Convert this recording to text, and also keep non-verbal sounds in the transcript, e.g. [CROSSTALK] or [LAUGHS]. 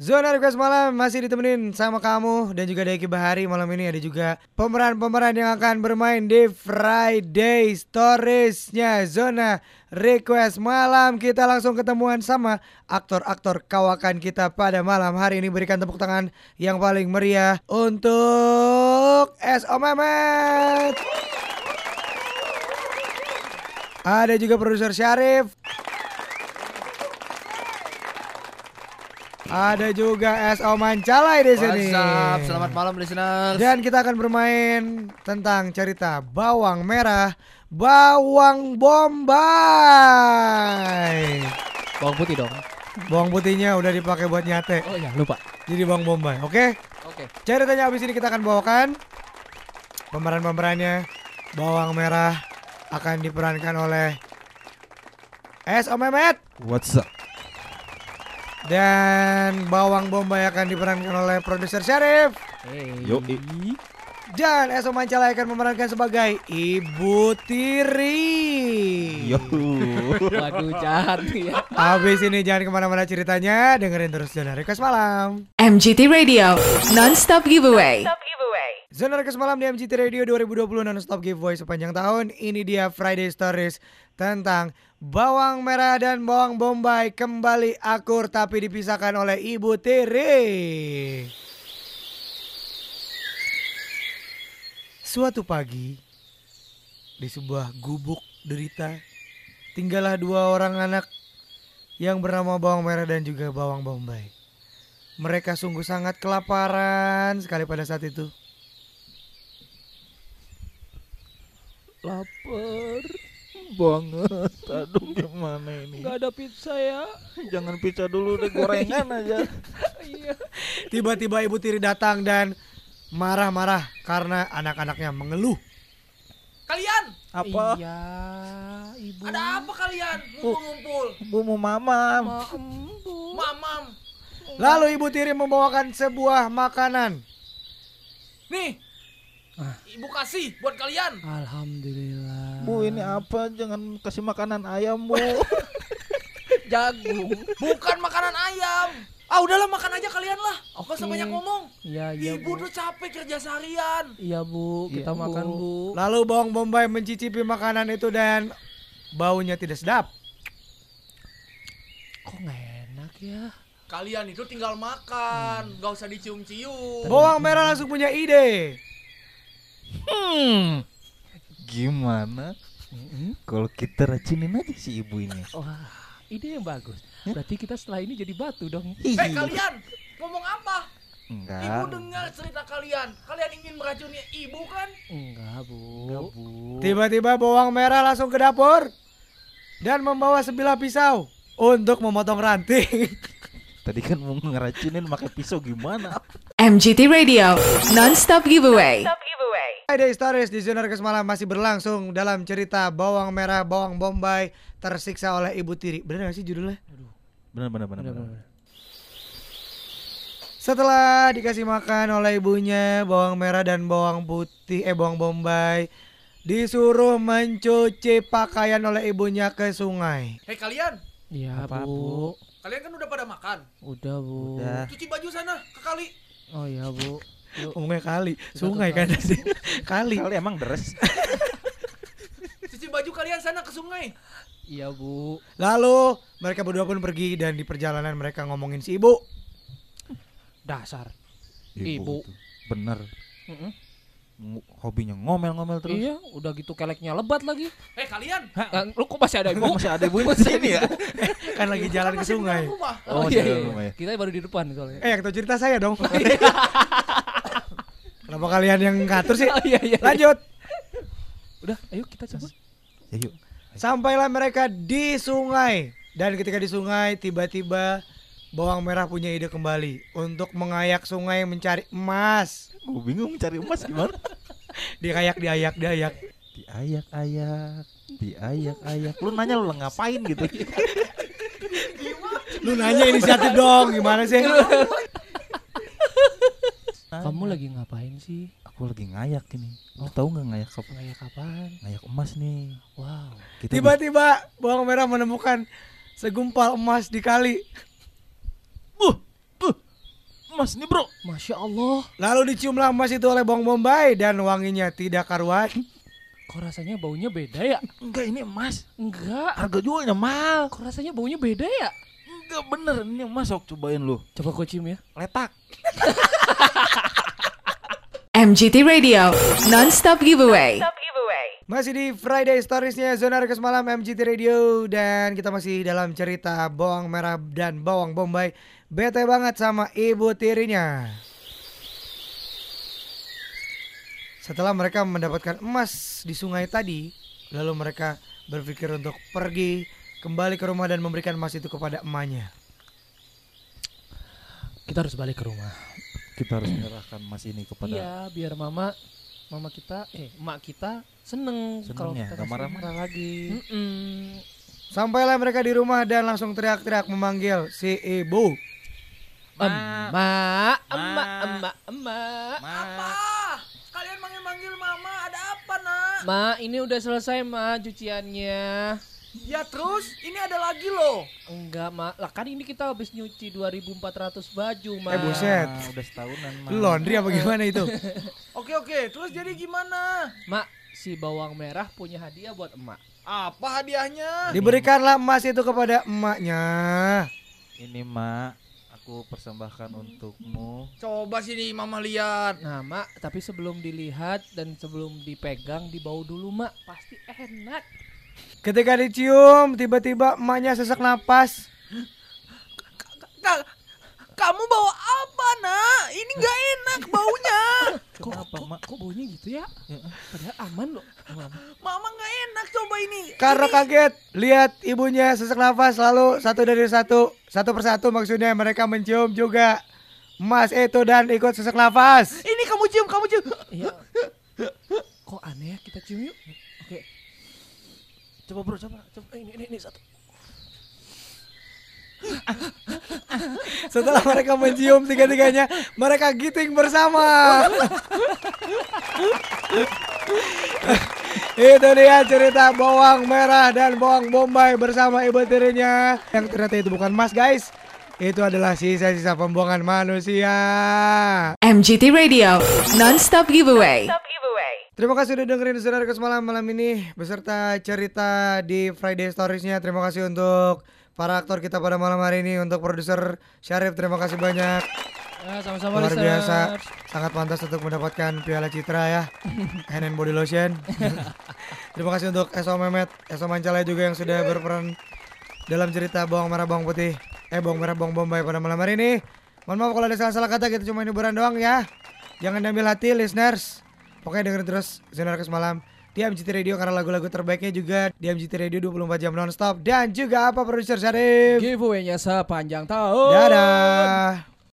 Zona Request Malam masih ditemenin sama kamu dan juga Deki Bahari. Malam ini ada juga pemeran-pemeran yang akan bermain di Friday Stories-nya. Zona Request Malam Kita langsung ketemuan sama aktor-aktor kawakan kita pada malam hari ini. Berikan tepuk tangan yang paling meriah untuk S.O. Mehmet Ada juga produser Syarif Ada juga S.O. Mancalai di sini. What's up? Selamat malam listeners. Dan kita akan bermain tentang cerita bawang merah, bawang bombay. Bawang putih dong. Bawang putihnya udah dipakai buat nyate. Oh iya, lupa. Jadi bawang bombay, oke? Oke. Ceritanya habis ini kita akan bawakan pemeran-pemerannya. Bawang merah akan diperankan oleh S.O. Mehmet. What's up? Dan bawang bombay akan diperankan oleh produser Syarif. Hey. Yo, Dan Eso Mancala akan memerankan sebagai Ibu Tiri. Yo. [LAUGHS] Waduh jahat ya. Habis ini jangan ke mana-mana ceritanya, dengerin terus Zona Request Malam. MGT Radio, non-stop giveaway. Zona Request Malam di MGT Radio 2020 non-stop giveaway sepanjang tahun. Ini dia Friday Stories tentang bawang merah dan bawang bombay kembali akur tapi dipisahkan oleh Ibu Tiri. Suatu pagi di sebuah gubuk derita tinggallah dua orang anak yang bernama bawang merah dan juga bawang bombay. Mereka sungguh sangat kelaparan sekali pada saat itu. Lapar banget. Aduh gimana ini? Gak ada pizza ya. Jangan pizza dulu deh gorengan [LAUGHS] aja. Iya. Tiba-tiba Ibu Tiri datang dan marah-marah karena anak-anaknya mengeluh. Kalian, Apa? Iya, ibu. ada apa kalian? Ngumpul-ngumpul. Bu mau mamam. Mamam. Lalu Ibu Tiri membawakan sebuah makanan. Nih. Ah. Ibu kasih buat kalian. Alhamdulillah. Bu ini apa? Jangan kasih makanan ayam bu. [LAUGHS] jagung. Bukan makanan ayam. Ah udahlah makan aja kalian lah. Usah Oke. banyak ngomong. Iya, iya, Ibu Bu. tuh capek kerja seharian. Iya, Bu. Kita Iya, makan, Bu. Bu. Lalu bawang bombay mencicipi makanan itu dan baunya tidak sedap. Kok nggak enak ya? Kalian itu tinggal makan, gak usah dicium-cium. Bawang merah langsung punya ide. Hmm. Gimana? Mm-mm. Kalau kita racinin aja si ibu ini. Wah, ide yang bagus. Berarti kita setelah ini jadi batu dong. Eh kalian, ngomong apa? Ibu Enggak. dengar cerita kalian. Kalian ingin meracuni ibu kan? Enggak, Bu. Bu. Tiba-tiba bawang merah langsung ke dapur dan membawa sebilah pisau untuk memotong ranting. [LAUGHS] Tadi kan mau ngeracinin pakai pisau gimana? MGT Radio, non-stop giveaway. Friday Stories di Zona Request Malam masih berlangsung dalam cerita bawang merah, bawang bombay tersiksa oleh Ibu Tiri. Bener gak sih judulnya? Benar benar benar. Bener, benar. bener. Setelah dikasih makan oleh ibunya bawang merah dan bawang putih, eh bawang bombay, disuruh mencuci pakaian oleh ibunya ke sungai. Hei kalian, Iya, Apa, Bu. kalian kan udah pada makan. Udah, Bu. Udah. Cuci baju sana ke kali. Oh iya, Bu. Ngomongnya kali, sungai kan tadi. [LAUGHS] Kali. Kali emang deres. [LAUGHS] Cuci baju kalian sana ke sungai. Iya, Bu. Lalu mereka berdua pun pergi dan di perjalanan mereka ngomongin si ibu. Dasar. Ibu. tuh. Bener. Mm-mm. Ng- Hobinya ngomel-ngomel terus. Iya, udah gitu keleknya lebat lagi. Hei kalian, Eh, lu kok masih ada ibu? Masih ada ibu [LAUGHS] di sini ya? Kan lagi jalan ke di sungai. rumah. Oh, iya, masih ada iya. ya? Kita baru di depan soalnya. Eh yang tahu cerita saya dong. Kenapa kalian yang ngatur sih? [LAUGHS] Oh, iya, iya. Lanjut. Udah, ayo kita coba. Ya yuk. Sampailah mereka di sungai dan ketika di sungai tiba-tiba bawang merah punya ide kembali untuk mengayak sungai mencari emas. Gue bingung cari emas gimana? [LAUGHS] Diayak, diayak, diayak. Diayak-ayak, diayak-ayak. Lu nanya lu ngapain gitu? [LAUGHS] Lu nanya inisiatif dong, gimana sih? Kamu lagi ngapain sih? Aku lagi ngayak ini. Lu tahu nggak ngayak apa? Ngayak kapan? Ngayak emas nih. Wow. Tiba-tiba bawang merah menemukan segumpal emas di kali. Uh, uh, emas nih bro. Masya Allah. Lalu diciumlah emas itu oleh Bawang Bombay dan wanginya tidak karuan. Kok rasanya baunya beda ya? Enggak ini emas. Enggak. Harga jualnya mahal. Kok rasanya baunya beda ya? Enggak bener ini emas sok cobain lu. Coba kau cium ya. Letak. [LAUGHS] [LAUGHS] MGT Radio, non-stop giveaway. Masih di Friday Storiesnya Zona Request Malam MGT Radio. Dan kita masih dalam cerita bawang merah dan bawang bombay. Bete banget sama ibu tirinya. Setelah mereka mendapatkan emas di sungai tadi Lalu mereka berpikir untuk pergi kembali ke rumah dan memberikan emas itu kepada emaknya. Kita harus balik ke rumah. Kita harus menyerahkan emas ini kepada Iya, biar mama mama kita eh emak kita seneng Seneng kalau ya, kita marah-marah lagi. Mm-mm. Sampailah mereka di rumah dan langsung teriak-teriak memanggil si ibu Emak, emak, emak, emak. Apa? Kalian manggil-manggil mama ada apa nak? Ma, ini udah selesai, Ma, cuciannya. Ya terus ini ada lagi loh. Enggak, Ma. Lah kan ini kita habis nyuci 2400 baju, Ma. Eh, buset. Ah, udah setahunan. Lu laundry apa gimana itu? [LAUGHS] Oke oke. Terus jadi gimana? Ma, si bawang merah punya hadiah buat emak. Apa hadiahnya? Diberikanlah emas itu kepada emaknya Ini mak, aku persembahkan untukmu. Coba sini mama lihat. Nah, Mak, tapi sebelum dilihat dan sebelum dipegang, dibau dulu, Mak. Pasti enak. Ketika dicium, tiba-tiba emaknya sesak napas. Ka- kamu bawa apa nak? Ini nggak enak baunya. Kenapa mak? Kok baunya gitu ya? Padahal aman loh. Mama nggak enak coba ini. Karena Ini- kaget, lihat ibunya sesak nafas lalu satu dari satu, satu persatu maksudnya mereka mencium juga emas itu dan ikut sesak nafas. Ini kamu cium, kamu cium. Iya. Kok aneh ya kita cium yuk? Coba bro, coba, coba. Ini, ini, ini satu. Setelah mereka mencium tiga-tiganya, mereka giting bersama. Itu dia cerita bawang merah dan bawang bombay bersama ibu tirinya. Yang ternyata itu bukan emas guys. Itu adalah sisa-sisa pembuangan manusia. MGT Radio, non-stop giveaway. Terima kasih udah dengerin Saudara Kes Malam malam ini beserta cerita di Friday Storiesnya. Terima kasih untuk para aktor kita pada malam hari ini untuk produser Syarif terima kasih banyak. Ya, sama-sama luar biasa. Sangat pantas untuk mendapatkan piala citra ya. [LAUGHS] Hand and body lotion. [LAUGHS] Terima kasih untuk Eso Mehmet Eso Mancala juga yang sudah berperan dalam cerita bawang merah bawang putih. Eh bawang merah bawang bombay pada malam hari ini. Mohon maaf kalau ada salah-salah kata kita cuma hiburan doang ya. Jangan diambil hati listeners pokoknya dengerin terus Sinar Kes Malam di MGT Radio karena lagu-lagu terbaiknya juga di MGT Radio 24 jam nonstop. Dan juga apa produser Syarif? Giveaway-nya sepanjang tahun. dadah